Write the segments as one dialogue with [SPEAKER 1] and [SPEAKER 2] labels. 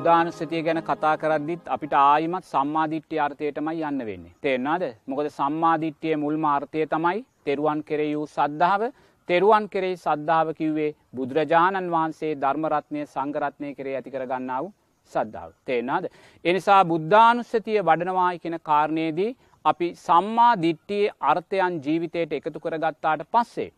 [SPEAKER 1] බුද්ධානුස්සතිය ගැන කතා කරද්දිත් අපිට ආයිමත් සම්මාධිට්්‍ය අර්ථයටමයි යන්න වෙන්නේ. තේරනාද මොකද සම්මාධිට්්‍යය මුල්ම අර්ථය තමයි තෙරුවන් කෙරෙ වූ සද්ධාව තෙරුවන් කෙරෙහි සද්ධාව කිව්වේ බුදුරජාණන් වහන්සේ ධර්මරත්නය සංගරත්නය කරේ ඇති කර ගන්නාව සද්ධාව. තේනාද. එනිසා බුද්ධානුස්සතිය වඩනවායි කෙන කාරණයේදී අපි සම්මා දිට්ටියේ අර්ථයන් ජීවිතයට එකතු කරගත්තාට පස්සේ.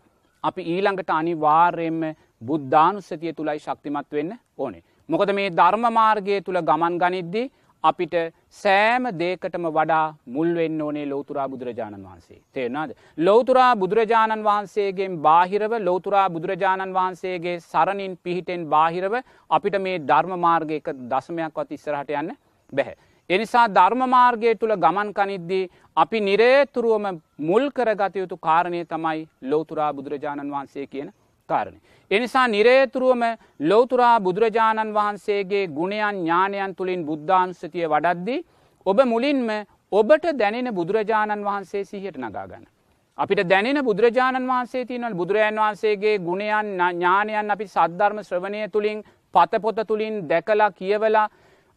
[SPEAKER 1] අපි ඊළඟට අනිවාර්යෙන්ම බුද්ධානුස්සතිය තුළයි ශක්තිමත් වෙන්න ඕනේ. මොකද මේ ධර්ම මාර්ගය තුළ ගමන් ගනිද්දී අපිට සෑම දේකටම වඩා මුල්වෙන්න ඕනේ ලෝතුරා බුදුරජාණන් වහන්සේ. තේරනාද. ලෝතුරා බුදුරජාණන් වහන්සේගෙන් බාහිරව ලෝතුරා බුදුරජාණන් වහන්සේගේ සරණින් පිහිටෙන් බාහිරව අපිට මේ ධර්ම මාර්ගය එක දසමයක්වත් ඉස්සරහට යන්න බැහැ. එනිසා ධර්මමාර්ගය තුළ ගමන් කනිද්දී අපි නිරේතුරුවම මුල් කරගත යුතු කාරණය තමයි ලෝතුරා බුදුරජාණන් වහන්සේ කියන කාරණය. එනිසා නිරේතුරුවම ලෝතුරා බුදුරජාණන් වහන්සේගේ ගුණයන් ඥානයන් තුළින් බුද්ධාන්සතිය වඩද්දී ඔබ මුලින්ම ඔබට දැනෙන බුදුරජාණන් වහන්සේ සිහියට නගාගන්න. අපිට දැනෙන බුදුරජාණන් වහන්සේ තියනවල් බුදුරජාන් වහන්සේගේ ගුණයන් ඥානයන් අපි සද්ධර්ම ශ්‍රවණය තුළින් පතපොත තුළින් දැකලා කියවලා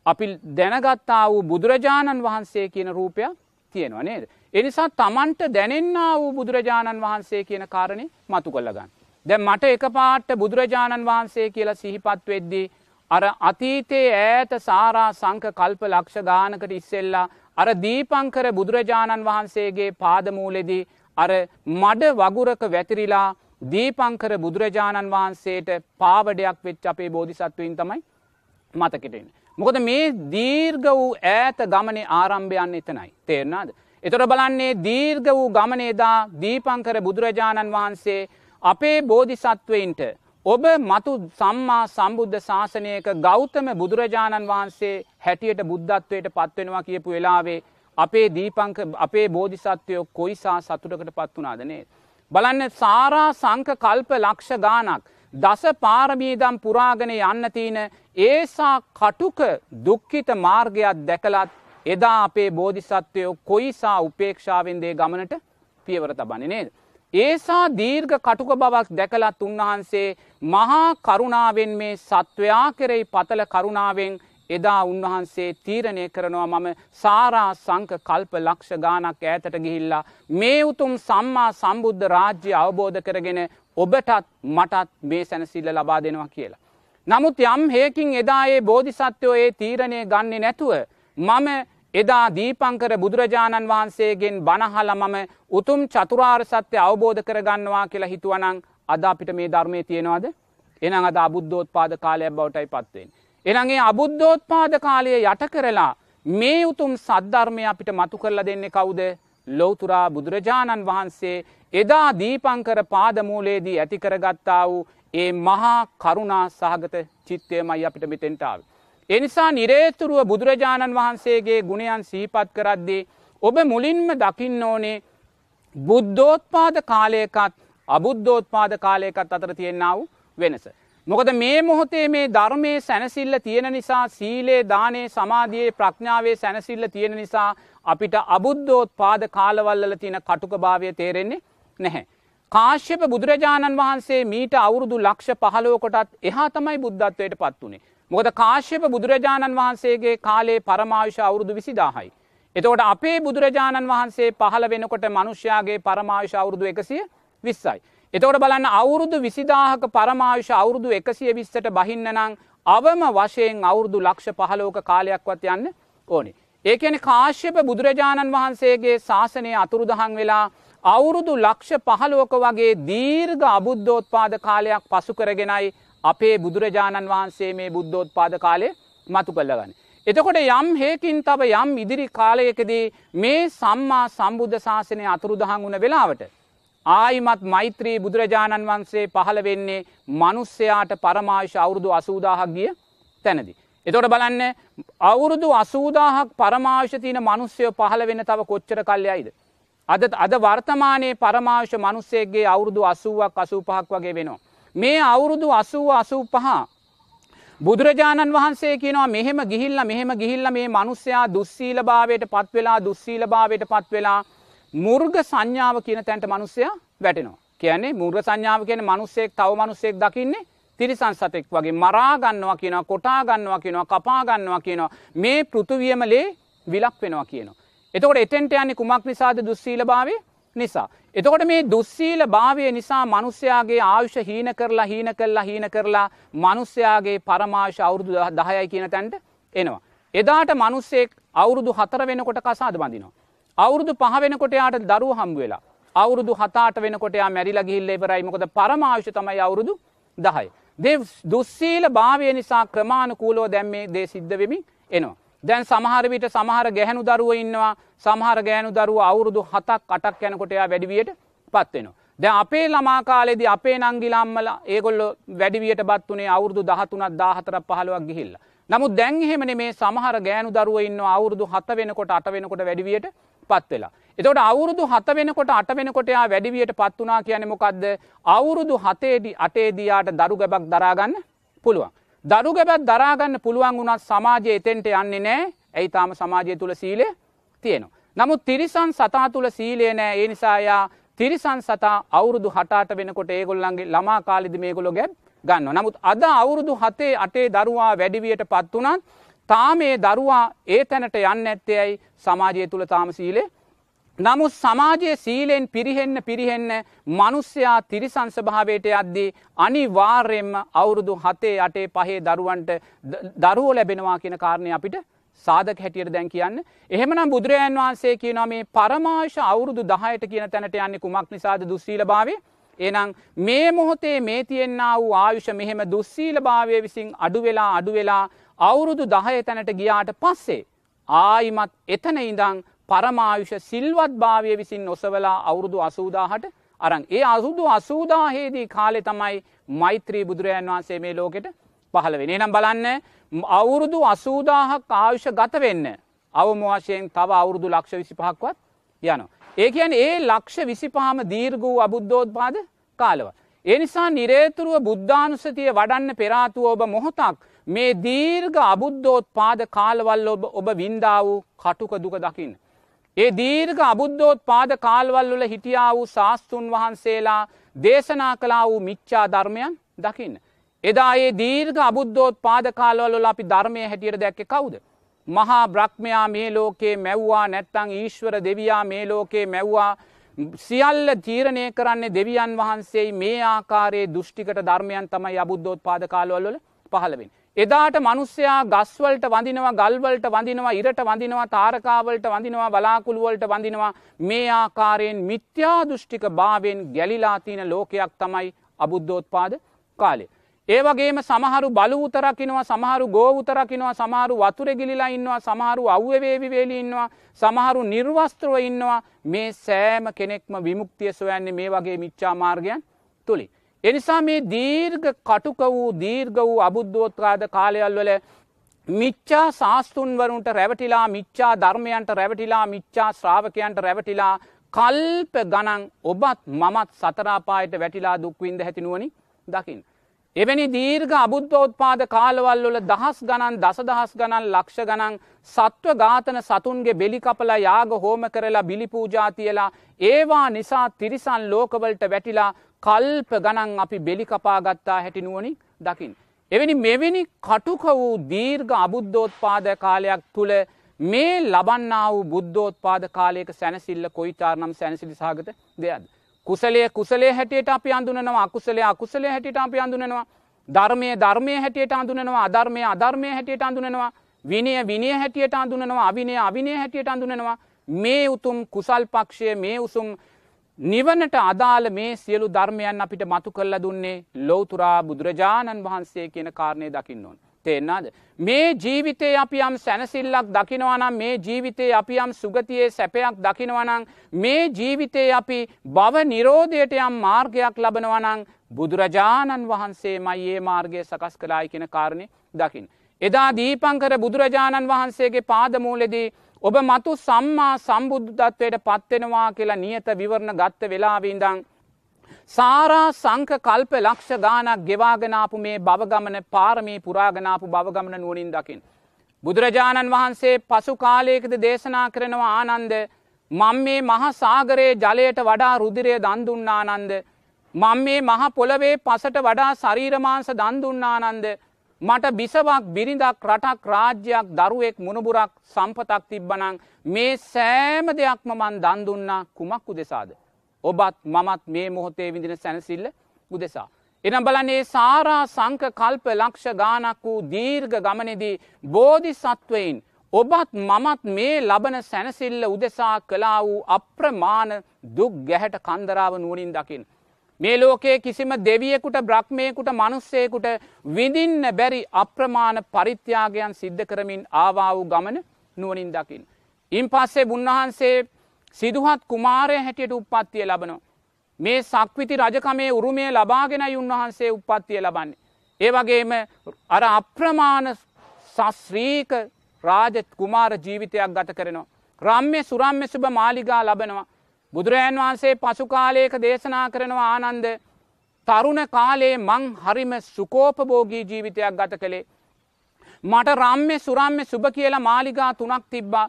[SPEAKER 1] අපි දැනගත්තා වූ බුදුරජාණන් වහන්සේ කියන රූපයක් තියෙනවා නේද. එනිසා තමන්ට දැනෙන්න වූ බුදුරජාණන් වහන්සේ කියන කාරණය මතු කොල්ලගන්න. දැ මට එක පාට්ට බුදුරජාණන් වහන්සේ කියලා සිහිපත් වෙද්දී. අර අතීතයේ ඈත සාරා සංක කල්ප ලක්ෂ ගානකට ඉස්සෙල්ලා අර දීපංකර බුදුරජාණන් වහන්සේගේ පාදමූලෙදී අර මඩ වගුරක වැතිරිලා දීපංකර බුදුරජාණන් වහන්සේට පාවඩයක් වෙච් අපේ බෝධිසත්වයින් තමයි මතකෙටෙන්. මොකද මේ දීර්ඝ වූ ඈත ගමනේ ආරම්භයන්න එතනයි. තේරනාද. එතොට බලන්නේ දීර්ඝ වූ ගමනේදා දීපංකර බුදුරජාණන් වහන්සේ අපේ බෝධිසත්වයින්ට ඔබ මතු සම්මා සම්බුද්ධ ශාසනයක ගෞතම බුදුරජාණන් වහන්සේ හැටියට බුද්ධත්වයට පත්වෙනවා කියපු වෙලාවේ අපේ දීපංක අපේ බෝධිසත්වයෝ කොයිසා සතුටකට පත් වනාදනේ. බලන්න සාරා සංක කල්ප ලක්ෂ ගානක් දස පාරමීදම් පුරාගෙන යන්න තියෙන ඒසා කටුක දුක්ඛිත මාර්ගයක් දැකලත් එදා අපේ බෝධිසත්වයෝ කොයිසා උපේක්ෂාවෙන්දේ ගමනට පියවර තබන්නේ නේද. ඒසා දීර්ඝ කටුක බවක් දැකලත් උන්වහන්සේ මහා කරුණාවෙන් මේ සත්වයා කෙරෙයි පතල කරුණාවෙන් එදා උන්වහන්සේ තීරණය කරනවා මම සාරා සංක කල්ප ලක්ෂ ගානක් ඈතට ගිහිල්ලා මේ උතුම් සම්මා සම්බුද්ධ රාජ්‍ය අවබෝධ කරගෙන ඔබටත් මටත් මේ සැනසිල්ල ලබා දෙනවා කියලා. නමුත් යම් හේකින් එදායේ බෝධිසත්වයෝ ඒ තීරණය ගන්නේ නැතුව මම එදා දීපංකර බුදුරජාණන් වහන්සේගෙන් බණහල මම උතුම් චතුරාර් සත්‍යය අවබෝධ කරගන්නවා කියලා හිතුවනං අද අපිට මේ ධර්මය තියෙනවාද එනම් අද අබුද්ධෝත් පාද කාලයක් බවටයි පත්වෙන්. එනගේ අබුද්ධෝත් පාද කාලය යට කරලා මේ උතුම් සද්ධර්මය අපිට මතු කරලා දෙන්නේ කවුද ලෝතුරා බුදුරජාණන් වහන්සේ එදා දීපංකර පාදමූලේදී ඇති කරගත්තා වූ ඒ මහා කරුණා සහගත චිත්තයමයි අපිට මෙතෙන්ටාව. එනිසා නිරේතුරුව බුදුරජාණන් වහන්සේගේ ගුණයන් සීපත් කරද්දී ඔබ මුලින්ම දකින්න ඕනේ බුද්ධෝත්පාද කාලයකත් අබුද්ධෝත්පාද කාලයකත් අතර තියෙන්නාව වෙනස. මොකද මේ මොහොතේ මේ ධර්මය සැනසිල්ල තියෙන නිසා සීලේ දානේ සමාධයේ ප්‍රඥාවේ සැනසිල්ල තියෙන නිසා අපිට අබුද්ධෝත් පාද කාලවල්ල තියෙන කටුක භාවය තේරෙන්නේ නැහැ. කාශ්‍යප බුදුරජාණන් වහන්සේ මීට අවුරුදු ලක්ෂ පහලෝකොටත් එහා තමයි බුද්ධත්වයට පත් වනේ. මොකද කාශ්‍යප බුදුරජාණන් වහන්සේගේ කාලේ පරමාවිශ අවුරුදු විසිදාහයි. එතකොට අපේ බුදුරජාණන් වහන්සේ පහළ වෙනකොට මනුෂ්‍යයාගේ පරමාවිශ අවුරුදු එකසිය විස්සයි. එතකොට බලන්න අවුරුදු විසිදාහක පරමාවිශ අවුරුදු එකසිය විස්සට බහින්නනං අවම වශයෙන් අවුරුදු ලක්ෂ පහලෝක කාලයක්වත් යන්න ඕනේ. ඒකැන කාශ්‍යප බුදුරජාණන් වහන්සේගේ ශාසනය අතුරුදහන් වෙලා අවුරුදු ලක්ෂ පහලෝක වගේ දීර්ඝ අබුද්ධෝත්පාද කාලයක් පසු කරගෙනයි අපේ බුදුරජාණන් වහන්සේ මේ බුද්ධෝත්පාද කාලය මතු කල්ලගන්න. එතකොට යම් හේකින් තව යම් ඉදිරි කාලයකදී මේ සම්මා සම්බුද්ධ ශාසනය අතුරුදහන් වුණ වෙලාවට. ආයිමත් මෛත්‍රී බුදුරජාණන් වහන්සේ පහළ වෙන්නේ මනුස්සයාට පරමාශ අවුරුදු අසූදාහක් ගිය තැනදි. එතොට බලන්න අවුරුදු අසූදාහක් පරමාශතියන මනුස්්‍යයෝ පහළ වෙන තව කොච්චර කල්යයිද. අද අද වර්තමානයේ පරමාශ මනුස්සේගේ අවුරුදු අසුවක් අසූ පහක් වගේ වෙනවා. මේ අවුරුදු අසුව අසූ පහ. බුදුරජාණන් වහන්සේ කියනවා මෙහෙම ගිහිල්ල මෙහෙම ගිහිල්ල මේ මනුස්්‍යයා දුස්සීල භාවයට පත්වෙලා දුස්සීල භාවයට පත්වෙලා මුර්ග සංඥාව කියන තැන්ට මනුස්සය වැටෙනවා. කියන්නේ මුර්ග සංඥාව කියන මනුස්සෙක් තව මනුස්සෙක් දකින්නේ තිරිසන් සතෙක් වගේ මරාගන්නවා කියනවා කොටාගන්නවා කියනවා කපාගන්නවා කියනවා මේ පෘතුවියමලේ විලක් වෙනවා කියනවා. එතකොට එතෙන්ට යන්නේ කුමක් නිසාද දුස්සීල භාවය නිසා. එතකොට මේ දුස්සීල භාවය නිසා මනුස්්‍යයාගේ ආයුෂ හීන කරලා හීන කරලා හීන කරලා මනුස්්‍යයාගේ පරමාශ අවුරුදු දහයයි කියන තැන්ට එනවා. එදාට මනුස්සෙක් අවුරුදු හතර වෙනකොට කසාද බඳිනවා. අවුරුදු පහ වෙනකොට යාට දරුව හම්බ වෙලා. අවුරුදු හතාට වෙනකොට යා මැරිලා ගිහිල්ල ඉවරයි මොකද පරමාවශ්‍ය තමයි අවුරුදු දහයි. දෙ දුස්සීල භාවය නිසා ක්‍රමාණකූලෝ දැම්මේ දේ සිද්ධ වෙමින් එනවා. දැන් සමහර විට සමහර ගැහැනු දරුව ඉන්නවා සමහර ගෑනු දරුව අවුරුදු හතක් අටක් යැනකොටයා වැඩිවියට පත්වෙනවා. දැ අපේ ළමාකාලෙදි අපේ නංගිලාම්මල ඒගොල්ල වැඩිවියට බත් වනේ අවුරුදු දහතුනත් දාහතර පහළුවක් ගිහිල්ල. නමුත් දැන්හෙමන මේ සමහර ගෑනු දරුව ඉන්න අවුරුදු හත වෙනකොට අට වෙනකොට වැඩිවියට පත් වෙලා. එතකොට අවුරුදු හත වෙනකොට අට වෙනකොට යා වැඩිවියට පත් වනා කියන මොකක්ද අවුරුදු හතේදි අටේදයාට දරු ගැබක් දරාගන්න පුළුවන්. දරු ගැබත් දරාගන්න පුළුවන් වුණත් සමාජය එතෙන්ට යන්නේ නෑ ඇයි තාම සමාජය තුළ සීලය තියෙනවා. නමුත් තිරිසන් සතා තුළ සීලය නෑ ඒ නිසායා තිරිසන් සතා අවුරුදු හටාට වෙනකොට ඒගොල්ලන්ගේ ළමා කාලිදි මේගොලො ගැබ් ගන්න. නමුත් අද අවුරුදු හතේ අටේ දරුවා වැඩිවියට පත් වනත් තාම ඒ දරුවා ඒ තැනට යන්න ඇත්තේයි සමාජය තුළ තාම සීලේ නමුත් සමාජයේ සීලෙන් පිරිහෙන්න පිරිහෙන්න මනුස්්‍යයා තිරිසං ස්භාවයට යද්දී අනිවාර්යෙන්ම අවුරුදු හතේ අටේ පහේ දරුවන්ට දරුවෝ ලැබෙනවා කියන කාරණය අපිට සාධක හැටියට දැන් කියන්න. එහෙමනම් බුදුරජාන් වහන්සේ කියනවා මේ පරමාශ අවුරුදු දහයට කියන තැනට යන්නේ කුමක් නිසාද දුස්සීල භාවේ. එනම් මේ මොහොතේ මේ තියෙන්න්න වූ ආයුෂ මෙහෙම දුස්සීල භාවය විසින් අඩු වෙලා අඩු වෙලා අවුරුදු දහය තැනට ගියාට පස්සේ. ආයිමත් එතන ඉඳං පරමායුෂ සිල්වත් භාවය විසින් ඔසවලා අවුරුදු අසූදාහට අරං ඒ අසුදු අසූදාහේදී කාලෙ තමයි මෛත්‍රී බුදුරජන් වහන්සේ මේ ලෝකෙට පහළ වෙන නම් බලන්න අවුරුදු අසූදාහක් ආයුෂ ගත වෙන්න අවමවාශයෙන් තව අවුරුදු ලක්ෂ විසි පහක්වත් යන. ඒ කියන ඒ ලක්ෂ විසිපහම දීර්ග වූ අබුද්ධෝත්පාද කාලව. ඒ නිසා නිරේතුරුව බුද්ධානුසතිය වඩන්න පෙරාතුව ඔබ මොහොතක් මේ දීර්ඝ අබුද්ධෝත් පාද කාලවල් ඔබ ඔබ වින්දා වූ කටුක දුක දකින්න. ඒ දීර්ඝ අබුද්ධෝත් පාද කාල්වල්වල හිටියා වූ ශාස්තුන් වහන්සේලා දේශනා කලා වූ මිච්චා ධර්මයන් දකින්න. එදා ඒ දීර්ඝ අබුද්ධෝත් පාද කාලවල්ල අපි ධර්මය හැටියට දැක්ක කවුද. මහා බ්‍රහ්මයා මේ ලෝකේ මැව්වා නැත්තං ඊශ්වර දෙවයා මේ ලෝකේ මැව්වා සියල්ල තීරණය කරන්නේ දෙවියන් වහන්සේ මේ ආකාරයේ දෘෂ්ටිකට ධර්මයන් තමයි අබුද්ධෝත් පාද කාලවල්ල පහළවෙන්. එදාට මනුස්සයා ගස්වලට වඳිනවා ගල්වලට වඳිනවා ඉරට වඳිනවා තාරකාවලට වඳිනවා බලාකුළුවලට වඳිනවා මේ ආකාරයෙන් මිත්‍යා දෘෂ්ටික භාවෙන් ගැලිලා තියෙන ලෝකයක් තමයි අබුද්ධෝත්පාද කාලේ. ඒ වගේම සමහරු බලු උතරකිනවා සමහරු ගෝවුතරකිනවා සමහරු වතුර ගිලිලා ඉන්නවා සමහරු අව්‍යවේවි වේලි ඉන්නවා සමහරු නිර්වස්ත්‍රව ඉන්නවා මේ සෑම කෙනෙක්ම විමුක්තිය සොයන්නේ මේ වගේ මිච්චා මාර්ගයන් තුළි. එනිසා මේ දීර්ඝ කටුක වූ දීර්ඝ වූ අබුද්ධෝත්කාද කාලයල් වල මිච්චා ශාස්තුන්වරුන්ට රැවටිලා මිච්චා ධර්මයන්ට රැවටිලා මිච්චා ශ්‍රාවකයන්ට රැවටිලා කල්ප ගණන් ඔබත් මමත් සතරාපායට වැටිලා දුක්වින්ද හැතිනුවනි දකිින්. එවැනි දීර්ඝ අබුද්ධෝත්පාද කාලවල් වල දහස් ගණන් දසදහස් ගණන් ලක්ෂ ගණන් සත්ව ඝාතන සතුන්ගේ බෙලිකපලා යාග හෝම කරලා බිලි පූජාතියලා ඒවා නිසා තිරිසන් ලෝකවලට වැටිලා කල්ප ගණන් අපි බෙලි කපාගත්තා හැටිනුවනි දකිින්. එවැනි මෙවැනි කටුක වූ දීර්ඝ අබුද්ධෝත්පාද කාලයක් තුළ මේ ලබන්නා වූ බුද්ධෝත්පාද කාලයක සැනසිල්ල කොයිතාරනම් සැනසිලි සාගත දෙයක්ද. කුසලය කුසලේ හැටියට අපි අඳුනනවා අකුසලේ අකුසලේ හැටියට අපි අඳුනනවා ධර්මය ධර්මය හැටියට අඳුනනවා අධර්මය අධර්මය හැටියට අඳුනනවා විනය විනය හැටියට අඳුනනවා අවිනය අවිනය හැටියට අඳුනනවා මේ උතුම් කුසල් පක්ෂය මේ උසුම් නිවනට අදාළ මේ සියලු ධර්මයන් අපිට මතු කල්ල දුන්නේ ලෝතුරා බුදුරජාණන් වහන්සේ කියන කාරණය දකින්න ඕන්. තේෙන්නාද. මේ ජීවිතේ අපි යම් සැනසිල්ලක් දකිනවනම් මේ ජීවිතේ අපි යම් සුගතියේ සැපයක් දකිනවනං මේ ජීවිතේ අපි බව නිරෝධයට යම් මාර්ගයක් ලබනවනං බුදුරජාණන් වහන්සේ මයිඒ මාර්ගය සකස් කලායි කියෙන කාරණය දකිින්. එදා දීපංකර බුදුරජාණන් වහන්සේගේ පාදමූලෙදී ඔබ මතු සම්මා සම්බුද්ධත්වයට පත්වෙනවා කියලා නියත විවරණ ගත්ත වෙලාවීදං. සාරා සංක කල්ප ලක්ෂ ගානක් ගෙවාගෙනාපු මේ බවගමන පාරමී පුරාගනාපු බවගමන නුවනින් දකිින්. බුදුරජාණන් වහන්සේ පසු කාලයකද දේශනා කරනවා ආනන්ද මං මේ මහා සාගරයේ ජලයට වඩා රුදිරය දන්දුන්නානන්ද මං මේ මහ පොළවේ පසට වඩා ශරීරමාංස දන්දුන්නානන්ද මට බිසවක් බිරිඳක් රටක් රාජ්‍යයක් දරුවෙක් මුණබුරක් සම්පතක් තිබ්බනං මේ සෑම දෙයක්ම මන් දන්දුන්නා කුමක් උදෙසාද. ඔබත් මමත් මේ මොහොතේ විදින සැනසිල්ල උදෙසා. එනම් බලන්නේ සාරා සංක කල්ප ලක්ෂ ගානක් වූ දීර්ඝ ගමනෙදී බෝධි සත්වයින් ඔබත් මමත් මේ ලබන සැනසිල්ල උදෙසා කලා වූ අප්‍රමාණ දුක් ගැහැට කන්දරාව නුවනින් දකිින්. මේ ලෝකයේ කිසිම දෙවියෙකුට බ්‍රහ්මයකුට මනුස්සයකුට විඳින්න බැරි අප්‍රමාණ පරිත්‍යාගයන් සිද්ධ කරමින් ආවා වූ ගමන නුවනින් දකිින්. ඉන් පස්සේ බුන්වහන්සේ සිදුහත් කුමාරය හැටියට උපත්තිය ලබනවා. මේ සක්විති රජකමේ උරුමය ලබාගෙනයි උන්වහන්සේ උපත්තිය ලබන්නේ. ඒ වගේම අර අප්‍රමාණ සස්්‍රීක රාජ කුමාර ජීවිතයක් ගත කරනවා. රම්ය සුරම්ය සුභ මාලිගා ලබනවා. බුදුරජාන් වහන්සේ පසු කාලයක දේශනා කරනවා ආනන්ද තරුණ කාලේ මං හරිම සුකෝපභෝගී ජීවිතයක් ගත කළේ. මට රම්ය සුරම්ය සුභ කියලා මාලිගා තුනක් තිබ්බා.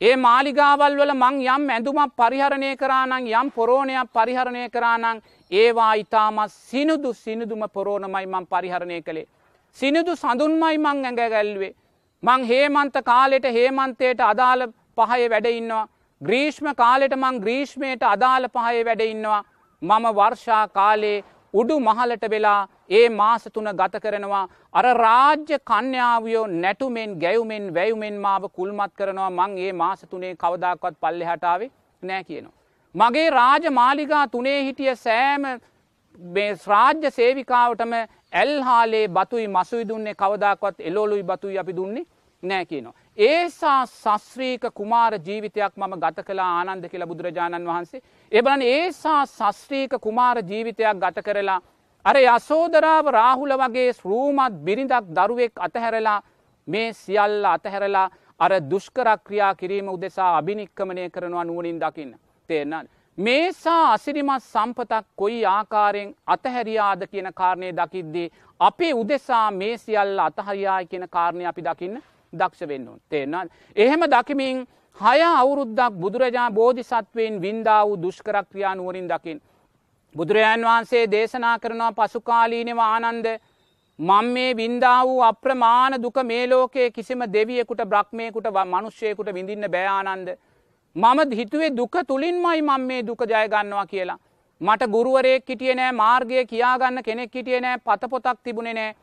[SPEAKER 1] ඒ මාලිගාවල් වල මං යම් ඇඳුමක් පරිහරණය කරානං යම් පොරෝණයක් පරිහරණය කරානං ඒවා ඉතාමත් සිනුදු සිනුදුම පොරෝණමයි මං පරිහරණය කළේ. සිනුදු සඳුන්මයි මං ඇඟ ගැල්වේ. මං හේමන්ත කාලෙට හේමන්තයට අදාළ පහය වැඩඉන්නවා. ග්‍රීෂ්ම කාලෙට මං ග්‍රීෂ්මයට අදාළ පහය වැඩඉන්නවා මම වර්ෂා කාලේ උඩු මහලට වෙලා ඒ මාස තුන ගත කරනවා අර රාජ්‍ය කන්‍යාවියෝ නැටුමෙන් ගැයුමෙන් වැයුමෙන් මාව කුල්මත් කරනවා මං ඒ මාස තුනේ කවදක්වත් පල්ලෙ හටාවේ නෑ කියනවා. මගේ රාජ මාලිගා තුනේ හිටිය සෑම රාජ්‍ය සේවිකාවටම ඇල්හාලේ බතුයි මසුයි දුන්නේ කවදක්වත් එලෝලුයි බතුයි අපි දුන්නේ නෑ කියනවා. ඒසා සස්්‍රීක කුමාර ජීවිතයක් මම ගත කලා ආනන්ද කියලා බුදුරජාණන් වහන්සේ. එබලන ඒසා සස්්‍රීක කුමාර ජීවිතයක් ගත කරලා. අර යසෝදරාව රාහුල වගේ රූමත් බිරිඳක් දරුවෙක් අතහැරලා මේ සියල්ල අතහැරලා අර දුෂ්කරක්‍රියා කිරීම උදෙසා අභිනික්කමනය කරනවා නුවනින් දකින්න. තේරනද. මේසා අසිරිමත් සම්පතක් කොයි ආකාරයෙන් අතහැරියාද කියන කාරණය දකිද්දී. අපේ උදෙසා මේ සියල්ල අතහරියාය කියන කාරණය අපි දකින්න දක්ෂ වෙන්න ඕන් තේරනාද. එහෙම දකිමින් හය අවුරුද්දක් බුදුරජා බෝධි සත්වයෙන් වින්දා වූ දුෂ්කරක්‍රියා නුවරින් දකිින්. බුදුරජාන් වහන්සේ දේශනා කරනවා පසුකාලීනව ආනන්ද මං මේ වින්දා වූ අප්‍රමාණ දුක මේ ලෝකයේ කිසිම දෙවියෙකුට බ්‍රහ්මයකුට මනුෂ්‍යයකුට විඳින්න බෑආනන්ද. මම හිතුවේ දුක තුළින්මයි මං මේ දුක ජයගන්නවා කියලා. මට ගුරුවරයෙක් හිටිය නෑ මාර්ගය කියාගන්න කෙනෙක් හිටිය නෑ පතපොතක් තිබුණේ නෑ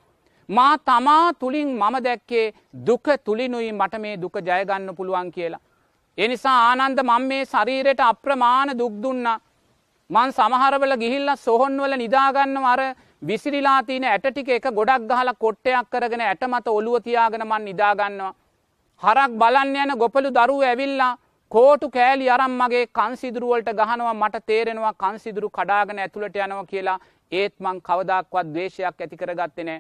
[SPEAKER 1] මා තමා තුළින් මම දැක්කේ දුක තුළිනුයි මට මේ දුක ජයගන්න පුළුවන් කියලා. එනිසා ආනන්ද මං මේ ශරීරයට අප්‍රමාණ දුක්දුන්න මං සමහරවල ගිහිල්ල සොහොන්වල නිදාගන්න අර විසිරිලා තියන ඇට ටික එක ගොඩක් ගහල කොට්ටයක් කරගෙන ඇට මත ඔලුව තියාගෙන මන් නිදාගන්නවා. හරක් බලන්න යන ගොපලු දරුව ඇවිල්ලා කෝටු කෑලි අරම් මගේ කන්සිදුරුවලට ගහනවා මට තේරෙනවා කන්සිදුරු කඩාගෙන ඇතුළට යනවා කියලා ඒත් මං කවදක්වත් දේශයක් ඇති කරගත්තෙනෑ.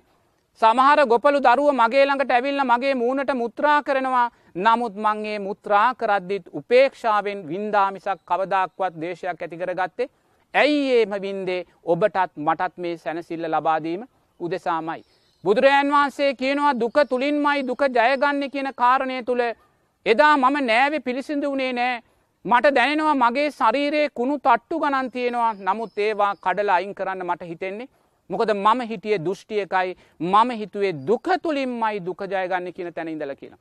[SPEAKER 1] සමහර ගොපලු දරුව මගේ ළඟට ඇවිල්ල මගේ මූුණට මුත්‍රා කරනවා. නමුත් මංගේ මුත්‍රා කරද්දිත් උපේක්ෂාවෙන් වින්දාමිසක් කවදක්වත් දේශයක් ඇතිකර ගත්තේ ඇයි ඒම වින්දේ? ඔබටත් මටත් මේ සැනසිල්ල ලබාදීම උදෙසාමයි. බුදුරජන් වහන්සේ කියනවා දුක තුළින්මයි දුක ජයගන්න කියන කාරණය තුළ එදා මම නෑවෙ පිළිසිඳ වනේ නෑ. මට දැනෙනවා මගේ ශරීරයේ කුණු තට්ටු ගණන් තියෙනවා. නමුත් ඒවා කඩලා අයින් කරන්න මට හිතෙන්නේ මොකද මම හිටිය දෘෂ්ටියකයි මම හිතුවේ දුක තුළින්මයි දුකජයගන්න කියන තැන ඉඳල කියන.